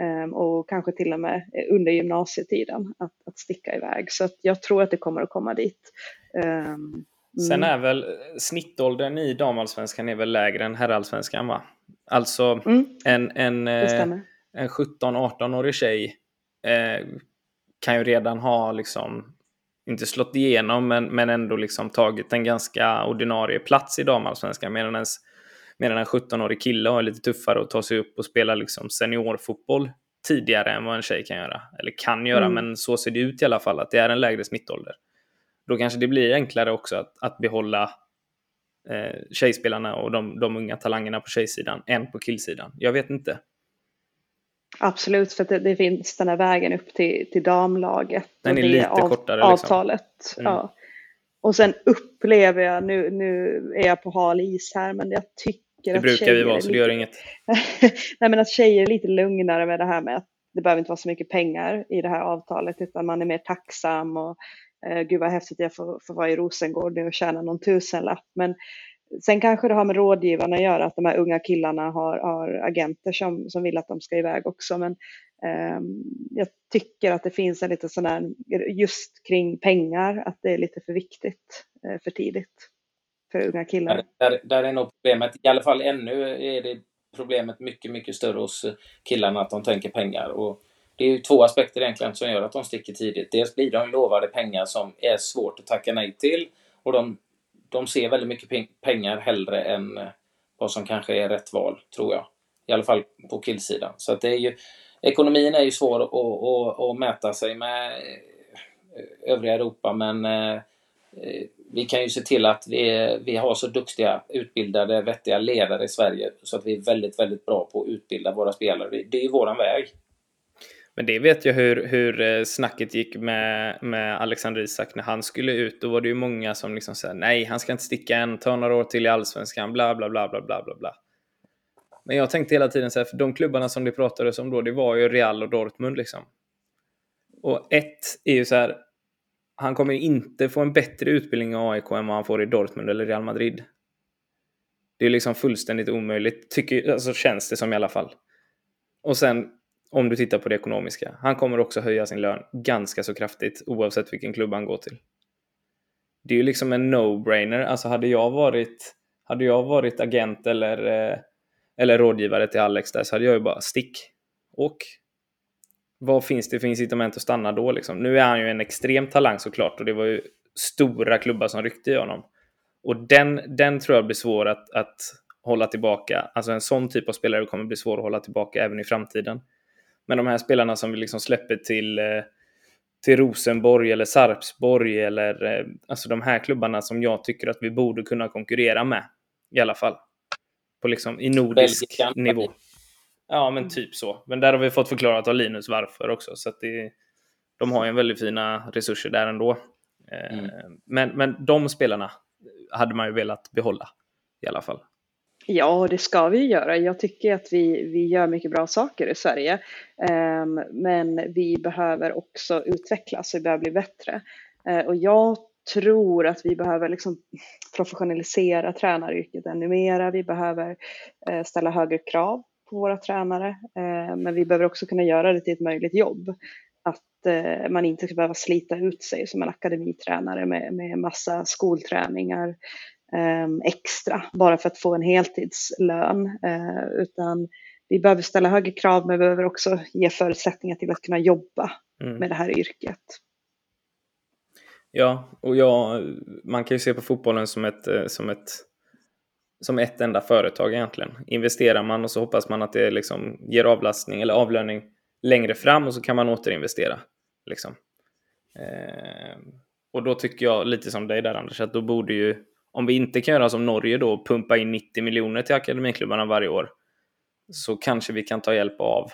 Eh, och kanske till och med under gymnasietiden att, att sticka iväg. Så jag tror att det kommer att komma dit. Eh, mm. Sen är väl snittåldern i damallsvenskan är väl lägre än herrallsvenskan va? Alltså mm. en, en, eh, en 17-18-årig tjej eh, kan ju redan ha liksom inte slått igenom men, men ändå liksom tagit en ganska ordinarie plats i damallsvenskan medan, ens, medan en 17-årig kille har lite tuffare att ta sig upp och spela liksom seniorfotboll tidigare än vad en tjej kan göra. Eller kan göra, mm. men så ser det ut i alla fall, att det är en lägre snittålder. Då kanske det blir enklare också att, att behålla eh, tjejspelarna och de, de unga talangerna på tjejsidan än på killsidan. Jag vet inte. Absolut, för det, det, finns den här vägen upp till, till damlaget. Den är lite av, kortare. Liksom. Avtalet. Mm. Ja. Och sen upplever jag, nu, nu är jag på hal is här, men jag tycker det att brukar vi vara, så det gör inget. Nej, men att tjejer är lite lugnare med det här med att det behöver inte vara så mycket pengar i det här avtalet, utan man är mer tacksam och eh, gud vad häftigt jag får, får vara i Rosengård nu och tjäna någon tusenlapp. Men sen kanske det har med rådgivarna att göra, att de här unga killarna har, har agenter som, som vill att de ska iväg också. Men eh, jag tycker att det finns en liten sån här, just kring pengar, att det är lite för viktigt eh, för tidigt för unga killar. Där, där, där är nog problemet, i alla fall ännu är det problemet mycket, mycket större hos killarna att de tänker pengar. Och det är ju två aspekter egentligen som gör att de sticker tidigt. Dels blir de lovade pengar som är svårt att tacka nej till och de, de ser väldigt mycket pengar hellre än eh, vad som kanske är rätt val, tror jag. I alla fall på killsidan. Så att det är ju, ekonomin är ju svår att, att, att mäta sig med eh, övriga Europa men eh, vi kan ju se till att vi, vi har så duktiga, utbildade, vettiga ledare i Sverige så att vi är väldigt, väldigt bra på att utbilda våra spelare. Det är ju våran väg. Men det vet jag hur, hur eh, snacket gick med, med Alexander Isak när han skulle ut. Då var det ju många som liksom sa nej, han ska inte sticka än, ta några år till i allsvenskan, bla bla bla bla bla bla bla. Men jag tänkte hela tiden så här, för de klubbarna som det pratades om då, det var ju Real och Dortmund liksom. Och ett är ju så här, han kommer inte få en bättre utbildning i AIK än vad han får i Dortmund eller Real Madrid. Det är liksom fullständigt omöjligt, tycker, alltså känns det som i alla fall. Och sen om du tittar på det ekonomiska. Han kommer också höja sin lön ganska så kraftigt oavsett vilken klubb han går till. Det är ju liksom en no-brainer. Alltså hade jag varit, hade jag varit agent eller, eh, eller rådgivare till Alex där så hade jag ju bara stick. Och vad finns det för incitament att stanna då liksom? Nu är han ju en extrem talang såklart och det var ju stora klubbar som ryckte i honom. Och den, den tror jag blir svår att, att hålla tillbaka. Alltså en sån typ av spelare kommer bli svår att hålla tillbaka även i framtiden. Men de här spelarna som vi liksom släpper till, eh, till Rosenborg eller Sarpsborg eller eh, alltså de här klubbarna som jag tycker att vi borde kunna konkurrera med i alla fall. På liksom i nordisk nivå. Ja, men typ så. Men där har vi fått förklarat av Linus varför också. Så det, de har ju en väldigt fina resurser där ändå. Eh, mm. Men, men de spelarna hade man ju velat behålla i alla fall. Ja, det ska vi göra. Jag tycker att vi, vi gör mycket bra saker i Sverige. Ehm, men vi behöver också utvecklas, vi behöver bli bättre. Eh, och jag tror att vi behöver liksom professionalisera tränaryrket ännu mera. Vi behöver eh, ställa högre krav på våra tränare. Ehm, men vi behöver också kunna göra det till ett möjligt jobb. Att eh, man inte ska behöva slita ut sig som en akademitränare med, med massa skolträningar extra bara för att få en heltidslön. Eh, utan vi behöver ställa högre krav men vi behöver också ge förutsättningar till att kunna jobba mm. med det här yrket. Ja, och ja, man kan ju se på fotbollen som ett, eh, som ett som ett enda företag egentligen. Investerar man och så hoppas man att det liksom ger avlastning eller avlöning längre fram och så kan man återinvestera. Liksom. Eh, och då tycker jag lite som dig där Anders, att då borde ju om vi inte kan göra som Norge då, pumpa in 90 miljoner till akademiklubbarna varje år, så kanske vi kan ta hjälp av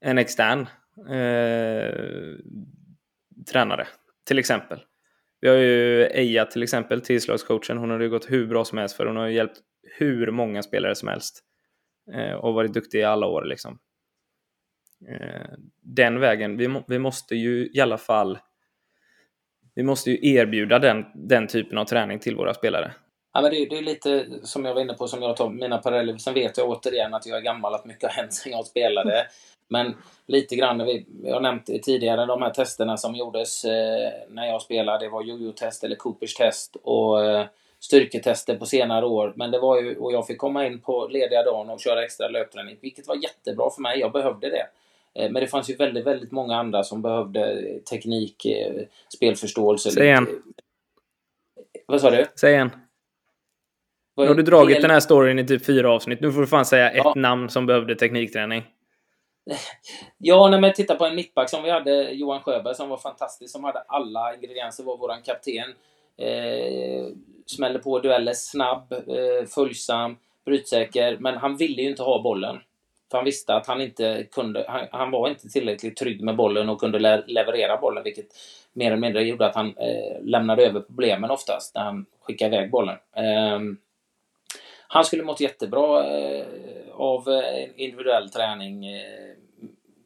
en extern eh, tränare, till exempel. Vi har ju Eija till exempel, tillslagscoachen. Hon har ju gått hur bra som helst för hon har ju hjälpt hur många spelare som helst. Eh, och varit duktig i alla år liksom. Eh, den vägen, vi, må, vi måste ju i alla fall vi måste ju erbjuda den, den typen av träning till våra spelare. Ja, men det, det är lite som jag var inne på, som jag tar mina paralleller. Sen vet jag återigen att jag är gammal, att mycket har hänt sedan jag spelade. Men lite grann, vi, jag har nämnt tidigare, de här testerna som gjordes eh, när jag spelade. Det var jojo-test eller Coopers test och eh, styrketester på senare år. Men det var ju, och jag fick komma in på lediga dagen och köra extra löpträning, vilket var jättebra för mig. Jag behövde det. Eh, men det fanns ju väldigt, väldigt många andra som behövde teknik, eh, spelförståelse. Säg en. Vad sa du? Säg en. Nu har du dragit den här storyn i typ fyra avsnitt. Nu får du fan säga ja. ett namn som behövde teknikträning. Ja, när man tittar på en mittback som vi hade, Johan Sjöberg, som var fantastisk, som hade alla ingredienser, var våran kapten. Eh, smällde på dueller, snabb, eh, följsam, brytsäker, men han ville ju inte ha bollen. För han visste att han inte kunde, han, han var inte tillräckligt trygg med bollen och kunde le leverera bollen, vilket mer eller mindre gjorde att han eh, lämnade över problemen oftast när han skickade iväg bollen. Eh, han skulle mått jättebra eh, av eh, individuell träning eh,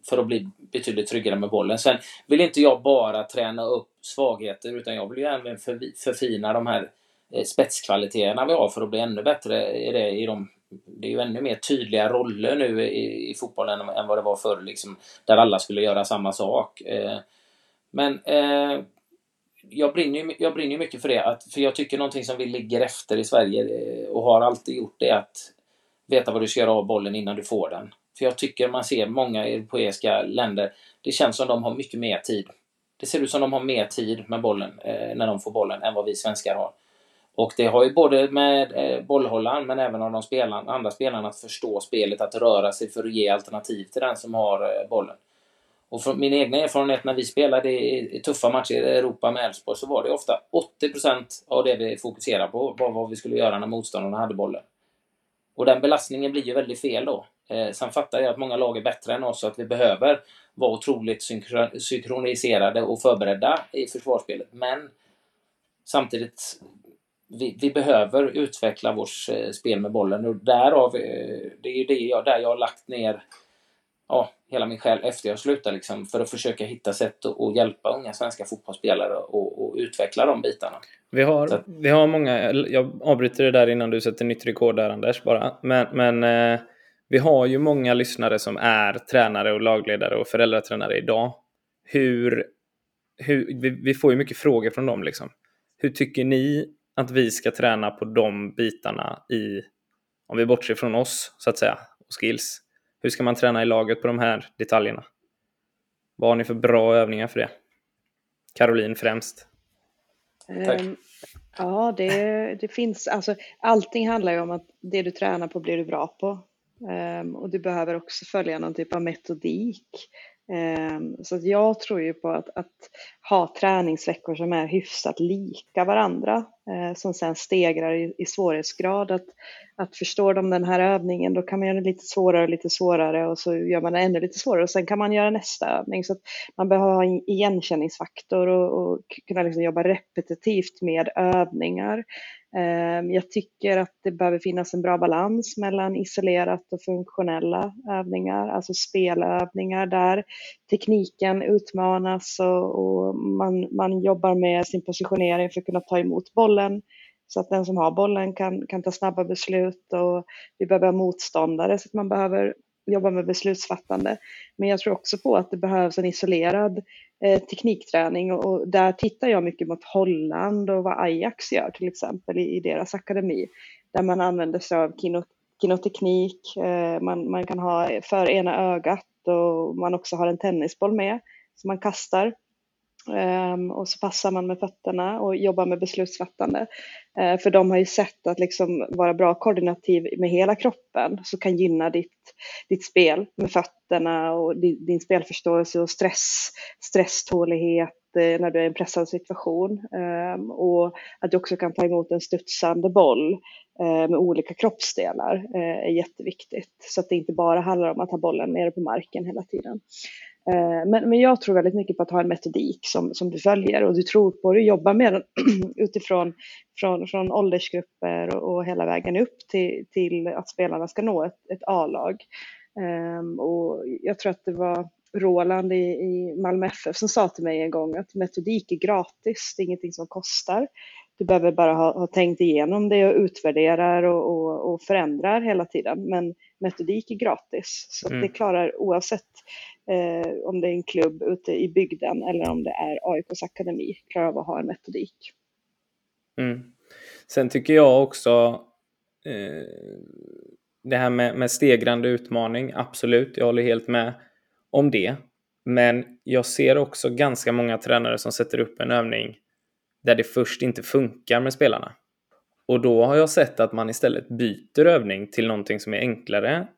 för att bli betydligt tryggare med bollen. Sen vill inte jag bara träna upp svagheter utan jag vill ju även förfina de här eh, spetskvaliteterna vi har för att bli ännu bättre i, det, i de det är ju ännu mer tydliga roller nu i, i fotbollen än vad det var förr, liksom, där alla skulle göra samma sak. Eh, men eh, jag, brinner, jag brinner mycket för det, att, för jag tycker någonting som vi ligger efter i Sverige eh, och har alltid gjort det är att veta vad du ska göra av bollen innan du får den. För jag tycker man ser många europeiska länder, det känns som de har mycket mer tid. Det ser ut som de har mer tid med bollen eh, när de får bollen än vad vi svenskar har. Och det har ju både med eh, bollhållaren men även av de spelarna, andra spelarna att förstå spelet, att röra sig för att ge alternativ till den som har eh, bollen. Och från min egna erfarenhet när vi spelade i, i tuffa matcher i Europa med Elfsborg så var det ofta 80% av det vi fokuserade på var vad vi skulle göra när motståndarna hade bollen. Och den belastningen blir ju väldigt fel då. Eh, sen fattar jag att många lag är bättre än oss och att vi behöver vara otroligt synkroniserade och förberedda i försvarsspelet. Men samtidigt, vi, vi behöver utveckla vårt eh, spel med bollen och därav, eh, det är ju det jag, där jag har lagt ner ja, hela min själ efter jag slutade liksom, för att försöka hitta sätt att hjälpa unga svenska fotbollsspelare och, och utveckla de bitarna. Vi har, att, vi har många, jag avbryter det där innan du sätter nytt rekord där Anders bara, men, men eh, vi har ju många lyssnare som är tränare och lagledare och föräldratränare idag. Hur, hur, vi, vi får ju mycket frågor från dem liksom. Hur tycker ni att vi ska träna på de bitarna i, om vi bortser från oss så att säga, och skills. Hur ska man träna i laget på de här detaljerna? Vad har ni för bra övningar för det? Caroline främst. Tack. Um, ja, det, det finns, alltså allting handlar ju om att det du tränar på blir du bra på. Um, och du behöver också följa någon typ av metodik. Um, så jag tror ju på att, att, ha träningsveckor som är hyfsat lika varandra, Eh, som sen stegrar i, i svårighetsgrad. Att, att förstår de den här övningen, då kan man göra den lite svårare och lite svårare och så gör man den ännu lite svårare och sen kan man göra nästa övning. Så att man behöver ha en igenkänningsfaktor och, och kunna liksom jobba repetitivt med övningar. Ehm, jag tycker att det behöver finnas en bra balans mellan isolerat och funktionella övningar, alltså spelövningar där tekniken utmanas och, och man, man jobbar med sin positionering för att kunna ta emot bollen så att den som har bollen kan, kan ta snabba beslut och vi behöver ha motståndare så att man behöver jobba med beslutsfattande. Men jag tror också på att det behövs en isolerad eh, teknikträning och, och, där tittar jag mycket mot Holland och vad Ajax gör till exempel i, i deras akademi. Där man använder sig av kino, kinoteknik, eh, man, man kan ha för ena ögat och man också har en tennisboll med som man kastar Ehm, och så passar man med fötterna och jobbar med beslutsfattande. Eh, för de har ju sett att liksom vara bra koordinativ med hela kroppen så kan gynna ditt, ditt spel med fötterna och din, din spelförståelse och stress, stresstålighet eh, när du är i en pressad situation. Ehm, och att du också kan ta emot en studsande boll eh, med olika kroppsdelar är jätteviktigt. Så att det inte bara handlar om att ha bollen nere på marken hela tiden. Eh, men, men jag tror väldigt mycket på att ha en metodik som, som du följer och du tror på det, jobbar med den utifrån från, från åldersgrupper och, och hela vägen upp till, till att spelarna ska nå ett, ett A-lag. Um, och jag tror att det var Roland i, i Malmö FF som sa till mig en gång att metodik är gratis, det är ingenting som kostar. Du behöver bara ha, ha tänkt igenom det och utvärderar och, och, och förändrar hela tiden. Men metodik är gratis, så mm. det klarar oavsett eh, om det är en klubb ute i bygden eller om det är AIKs akademi, klarar av att ha en metodik. Mm. Sen tycker jag också eh, det här med, med stegrande utmaning, absolut, jag håller helt med om det. Men jag ser också ganska många tränare som sätter upp en övning där det först inte funkar med spelarna. Och då har jag sett att man istället byter övning till någonting som är enklare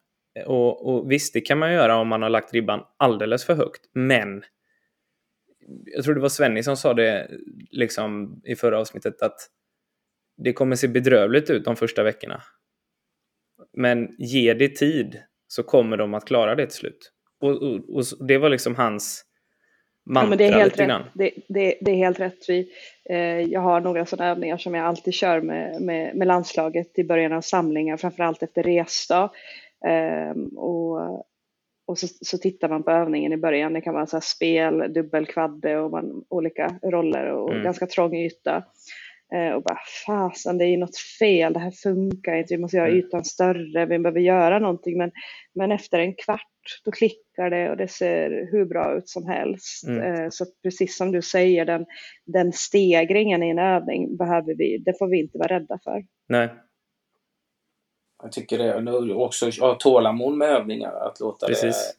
och, och visst, det kan man göra om man har lagt ribban alldeles för högt, men jag tror det var Svenny som sa det liksom i förra avsnittet att det kommer se bedrövligt ut de första veckorna. Men ge det tid så kommer de att klara det till slut. Och, och, och det var liksom hans mantra ja, men det är helt rätt. Det, det, det, är helt rätt. Vi, eh, jag har några sådana övningar som jag alltid kör med, med, med landslaget i början av samlingar, framförallt efter resdag. Ehm, och och så, så tittar man på övningen i början. Det kan vara så spel, dubbelkvadde och man, olika roller och mm. ganska trång yta. Eh, och bara fasen, det är ju något fel, det här funkar inte, vi måste göra mm. ytan större, vi behöver göra någonting. Men, men efter en kvart, då klickar det och det ser hur bra ut som helst. Mm. Eh, så precis som du säger, den, den stegringen i en övning behöver vi, det får vi inte vara rädda för. Nej, jag tycker det. är också ha tålamod med övningar. Att låta Precis.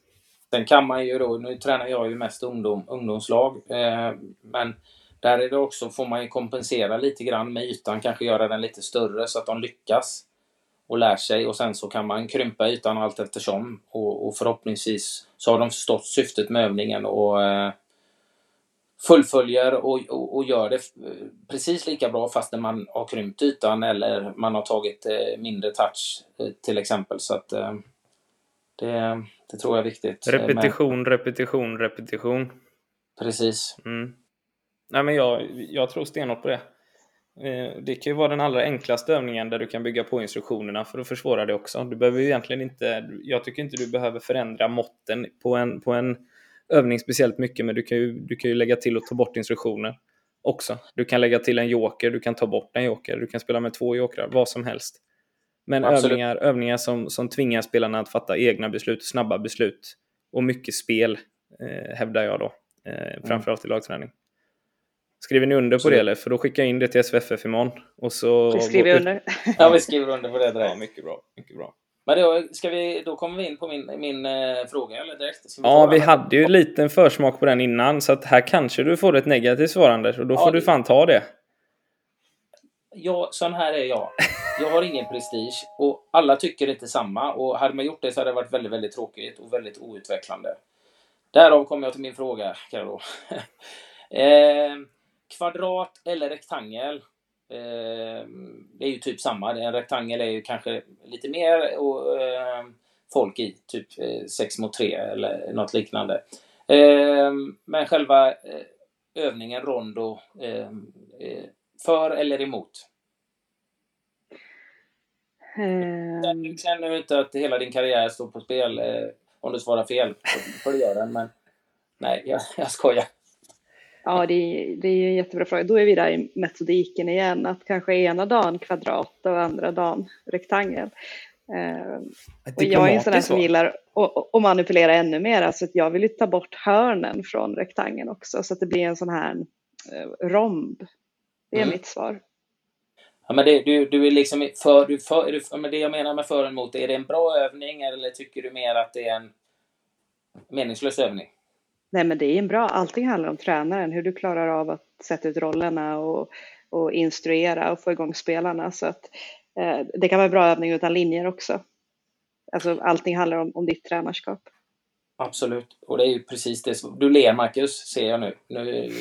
det. Sen kan man ju då, nu tränar jag ju mest ungdom, ungdomslag. Eh, men där är det också, får man ju kompensera lite grann med ytan, kanske göra den lite större så att de lyckas och lär sig och sen så kan man krympa ytan allt eftersom och, och förhoppningsvis så har de förstått syftet med övningen och eh, fullföljer och, och, och, gör det precis lika bra fast man har krympt ytan eller man har tagit eh, mindre touch eh, till exempel. Så att, eh, Det, det tror jag är viktigt. Repetition, men... repetition, repetition. Precis. Mm. Nej, men jag, jag tror stenhårt på det. Eh, det kan ju vara den allra enklaste övningen där du kan bygga på instruktionerna för att försvåra det också. Du behöver ju egentligen inte, jag tycker inte du behöver förändra måtten på en, på en övning speciellt mycket, men du kan, ju, du kan ju lägga till och ta bort instruktioner också. Du kan lägga till en joker, du kan ta bort en joker, du kan spela med två jokrar, vad som helst. Men övningar, övningar som, som tvingar spelarna att fatta egna beslut, snabba beslut och mycket spel, eh, hävdar jag då. Eh, framförallt i lagträning. Skriver ni under på det eller? För då skickar jag in det till SVFF imorgon. Och så... Vi skriver under. ja, vi skriver under på det direkt. Ja, mycket bra. Mycket bra. Men då, ska vi, då kommer vi in på min, min eh, fråga eller direkt? Vi ja, vi hade ju lite försmak på den innan så att här kanske du får ett negativt svar Anders och då ja, får du fan ta det. Ja, sån här är jag. Jag har ingen prestige och alla tycker inte samma och hade man gjort det så hade det varit väldigt, väldigt tråkigt och väldigt outvecklande. Därav kommer jag till min fråga, Carro. eh, kvadrat eller rektangel? Eh, det är ju typ samma. En rektangel är ju kanske lite mer och, eh, folk i, typ eh, 6 mot 3 eller något liknande. Eh, men själva eh, övningen rondo, eh, för eller emot? Um... Känner inte att hela din karriär står på spel om du svarar fel. För det gör den, men nej, jag, jag skojar. Ja, det är, det är en jättebra fråga. Då är vi där i metodiken igen, att kanske ena dagen kvadrat och andra dagen rektangel. Eh, och jag är en sån där som gillar att, manipulera ännu mer, alltså att jag vill ju ta bort hörnen från rektangeln också, så att det blir en sån här eh, romb. Det är mm. mitt svar. Ja, men det, du, du är liksom för, du för, är du, men det jag menar med för och emot, är det en bra övning eller tycker du mer att det är en meningslös övning? Nej, men det är en bra, allting handlar om tränaren, hur du klarar av att sätta ut rollerna och, och instruera och få igång spelarna. Så att, eh, det kan vara en bra övning utan linjer också. Alltså allting handlar om, om ditt tränarskap. Absolut, och det är ju precis det. Du ler Marcus, ser jag nu. nu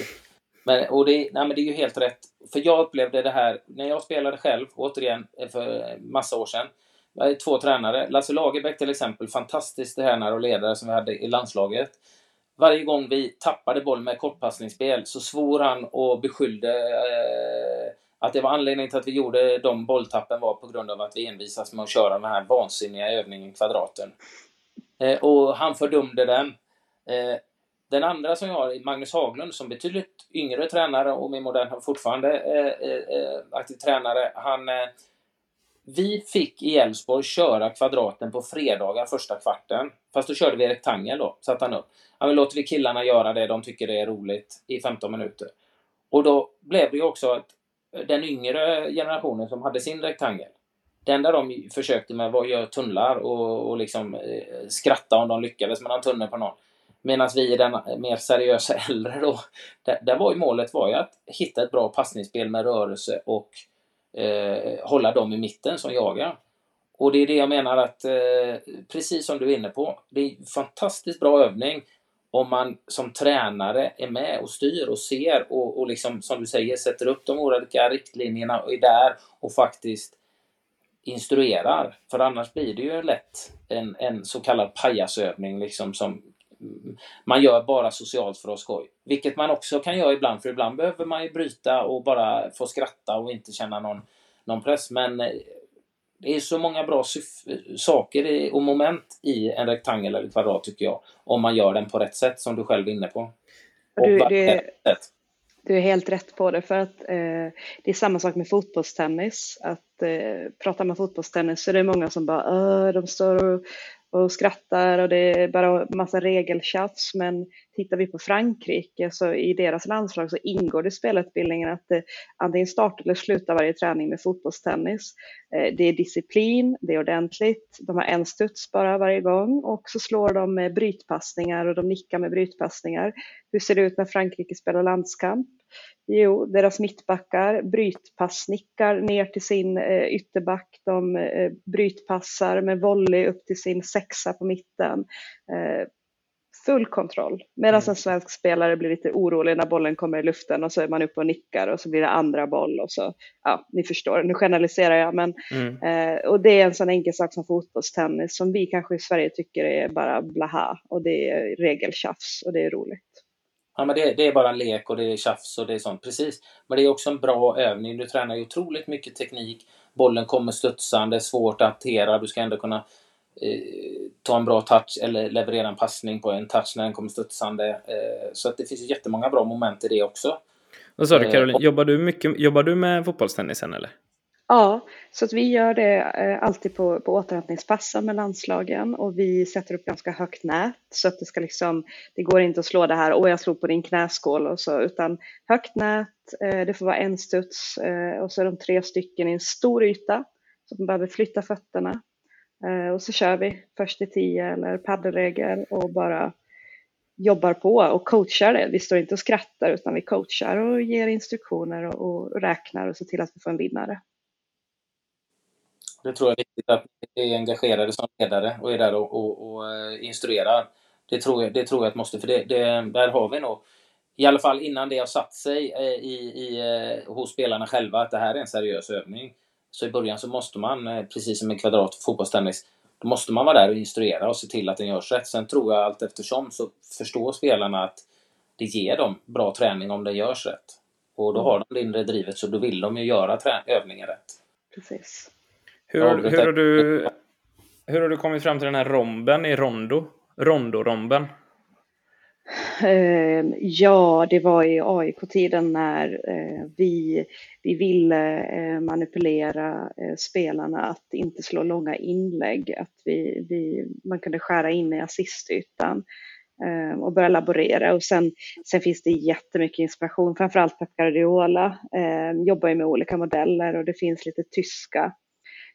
men, och det, nej, men det är ju helt rätt. För jag upplevde det här när jag spelade själv, återigen, för massa år sedan. Jag hade två tränare. Lasse Lagerbäck till exempel, fantastisk tränare och ledare som vi hade i landslaget varje gång vi tappade boll med kortpassningsspel så svor han och beskyllde eh, att det var anledningen till att vi gjorde de bolltappen var på grund av att vi envisas med att köra den här vansinniga övningen kvadraten. Eh, och han fördömde den. Eh, den andra som jag har, Magnus Haglund, som betydligt yngre tränare och med modern fortfarande eh, eh, eh, aktiv tränare. Han eh, vi fick i Elfsborg köra kvadraten på fredagar första kvarten. Fast då körde vi rektangel då, satte han upp. Ja, men låter vi killarna göra det, de tycker det är roligt, i 15 minuter. Och då blev det ju också att den yngre generationen som hade sin rektangel, det enda de försökte med var att göra tunnlar och, och liksom eh, skratta om de lyckades med en tunnel på någon. Medan vi, i den mer seriösa äldre då, där, där var ju målet var ju att hitta ett bra passningsspel med rörelse och eh, hålla dem i mitten som jagar. Och det är det jag menar att, eh, precis som du är inne på, det är en fantastiskt bra övning om man som tränare är med och styr och ser och, och liksom, som du säger, sätter upp de olika riktlinjerna och är där och faktiskt instruerar. För annars blir det ju lätt en, en så kallad pajasövning liksom som man gör bara socialt för att skoj. Vilket man också kan göra ibland, för ibland behöver man ju bryta och bara få skratta och inte känna någon, någon press. Men eh, det är så många bra saker och moment i en rektangel eller kvadrat tycker jag. Om man gör den på rätt sätt som du själv är inne på. Du, du, du, är helt rätt på det för att eh, det är samma sak med fotbollstennis. Att eh, prata med fotbollstennis så är det många som bara de står och och skrattar och det är bara massa regeltjafs. Men tittar vi på Frankrike så i deras landslag så ingår det i spelutbildningen att det antingen starta eller sluta varje träning med fotbollstennis. Eh, det är disciplin, det är ordentligt, de har en studs bara varje gång och så slår de med brytpassningar och de nickar med brytpassningar. Hur ser det ut när Frankrike spelar landskamp? Jo, deras mittbackar brytpassnickar ner till sin eh, ytterback. De eh, brytpassar med volley upp till sin sexa på mitten. Eh, full kontroll. Medan mm. en svensk spelare blir lite orolig när bollen kommer i luften och så är man uppe och nickar och så blir det andra boll och så, ja, ni förstår, nu generaliserar jag, men mm. eh, och det är en sån enkel sak som fotbollstennis som vi kanske i Sverige tycker är bara blaha och det är regeltjafs och det är roligt. Ja, men det, det, är bara lek och det är tjafs och det är sånt. Precis. Men det är också en bra övning. Du tränar ju otroligt mycket teknik. Bollen kommer studsande, svårt att hantera. Du ska ändå kunna ta en bra touch eller leverera en passning på en touch när den kommer studsande. Eh, så att det finns jättemånga bra moment i det också. Vad sa du Caroline, eh, jobbar du, mycket, jobbar du med fotbollstennisen eller? Ja, så att vi gör det eh, alltid på, på återhämtningspassen med landslagen och vi sätter upp ganska högt nät så att det ska liksom, det går inte att slå det här, åh jag slog på din knäskål och så, utan högt nät, eh, det får vara en studs och så är de tre stycken i en stor yta så att man behöver flytta fötterna Eh, och så kör vi först till tio eller paddelregel och bara jobbar på och coachar det. Vi står inte och skrattar utan vi coachar och ger instruktioner och, och räknar och ser till att vi får en vinnare. Det tror jag är viktigt att ni är engagerade som ledare och är där och, och, och eh, instruerar. Det tror jag, det tror jag att måste, för det, det, där har vi nog, i alla fall innan det har satt sig eh, i, i, hos spelarna själva, att det här är en seriös övning. Så i början så måste man, precis som i kvadrat fotbollstennis, då måste man vara där och instruera och se till att den görs rätt. Sen tror jag allt eftersom så förstår spelarna att det ger dem bra träning om den görs rätt. Och då har de det inre drivet så då vill de ju göra övningen rätt. Precis. Hur, har, hur, har du, hur har du kommit fram till den här romben i rondo? Rondo-romben? Ehm, ja, det var i AIK-tiden när eh, vi, vi ville eh, manipulera eh, spelarna att inte slå långa inlägg, att vi, vi, man kunde skära in i assistytan ehm, och börja laborera. Och sen, sen finns det jättemycket inspiration, framförallt Pep Guardiola ehm, jobbar ju med olika modeller och det finns lite tyska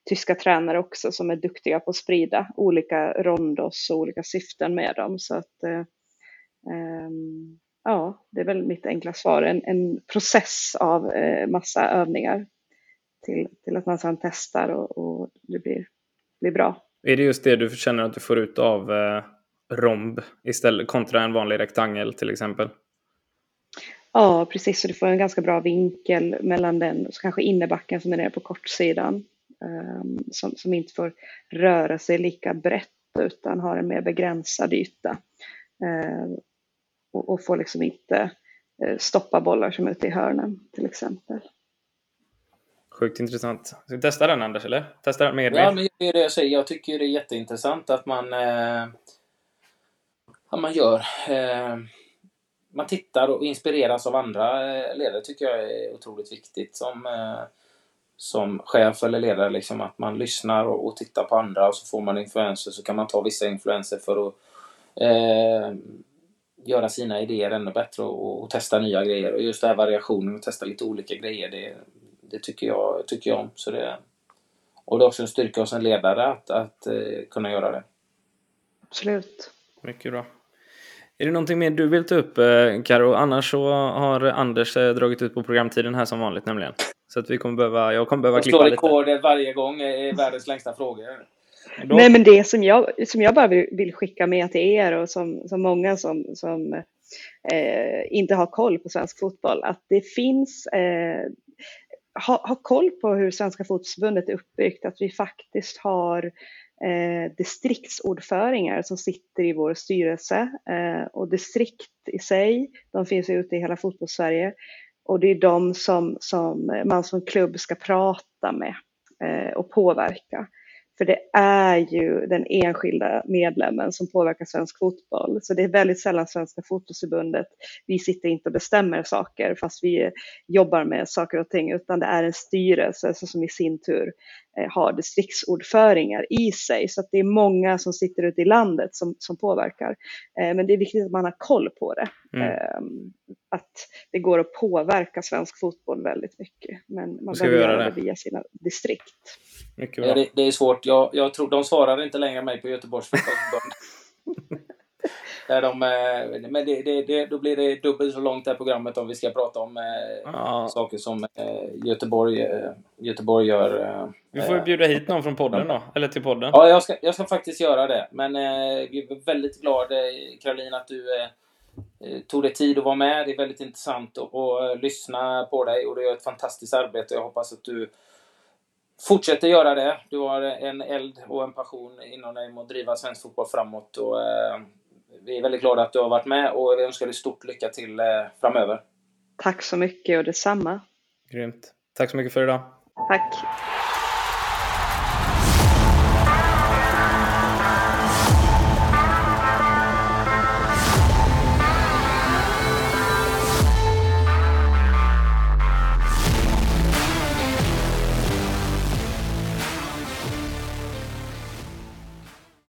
tyska tränare också som är duktiga på att sprida olika rondos och olika syften med dem. Så att, eh, ja, det är väl mitt enkla svar. En, en process av eh, massa övningar till, till att man sedan testar och, och, det blir, blir bra. Är det just det du känner att du får ut av eh, romb istället kontra en vanlig rektangel till exempel? Ja, precis. Så du får en ganska bra vinkel mellan den, så kanske innebacken som är nere på kortsidan Ehm, som, som inte får röra sig lika brett utan har en mer begränsad yta. Ehm, och, och får liksom inte eh, stoppa bollar som är ute i hörnen till exempel. Sjukt intressant. Ska vi testa den Anders, eller? Testa den med Ja, men det är det jag säger. Jag tycker det är jätteintressant att man, eh, att man gör. Eh, man tittar och inspireras av andra eh, ledare tycker jag är otroligt viktigt. Som, eh, som chef eller ledare, liksom, att man lyssnar och, och, tittar på andra och så får man influenser så kan man ta vissa influenser för att eh, göra sina idéer ännu bättre och, och, testa nya grejer. Och just det här variationen och testa lite olika grejer, det, det tycker, jag, tycker jag om. Så det, och det är också en styrka hos en ledare att, att eh, kunna göra det. Absolut. Mycket bra. Är det någonting mer du vill ta upp, eh, Karo? Annars så har Anders eh, dragit ut på programtiden här som vanligt nämligen. Så att vi kommer behöva, jag kommer behöva klippa lite. Jag slår rekord varje gång i världens längsta frågor. Då... Nej, men det som jag, som jag bara vill, skicka med till er och som, som många som, som eh, inte har koll på svensk fotboll, att det finns eh, ha, ha koll på hur Svenska fotbollsförbundet är uppbyggt, att vi faktiskt har eh, distriktsordföringar som sitter i vår styrelse eh, och distrikt i sig, de finns ute i hela fotbollssverige och det är de som, som man som klubb ska prata med eh, och påverka. För det är ju den enskilda medlemmen som påverkar svensk fotboll. Så det är väldigt sällan Svenska fotbollsförbundet, vi sitter inte och bestämmer saker fast vi jobbar med saker och ting, utan det är en styrelse som i sin tur har distriktsordföringar i sig. Så att det är många som sitter ute i landet som, som påverkar. Eh, men det är viktigt att man har koll på det. Mm. Ehm, att det går att påverka svensk fotboll väldigt mycket. Men man behöver göra det via sina distrikt. Mycket bra. Det, det är svårt. Jag, jag tror de svarar inte längre mig på Göteborgs fotbollsförbund. Där de, eh, men det, det, det, då blir det dubbelt så långt det här programmet om vi ska prata om eh, Ja. saker som eh, Göteborg, Göteborg gör. Vi får ju bjuda hit någon från podden då. Eller till podden. Ja, jag ska, jag ska faktiskt göra det. Men vi är väldigt glad, Caroline, att du tog dig tid att vara med. Det är väldigt intressant att, att lyssna på dig och du gör ett fantastiskt arbete. Jag hoppas att du fortsätter göra det. Du har en eld och en passion inom dig med att driva svensk fotboll framåt. Och, vi är väldigt glada att du har varit med och vi önskar dig stort lycka till eh, framöver. Tack så mycket och detsamma. Grymt. Tack så mycket för idag. Tack.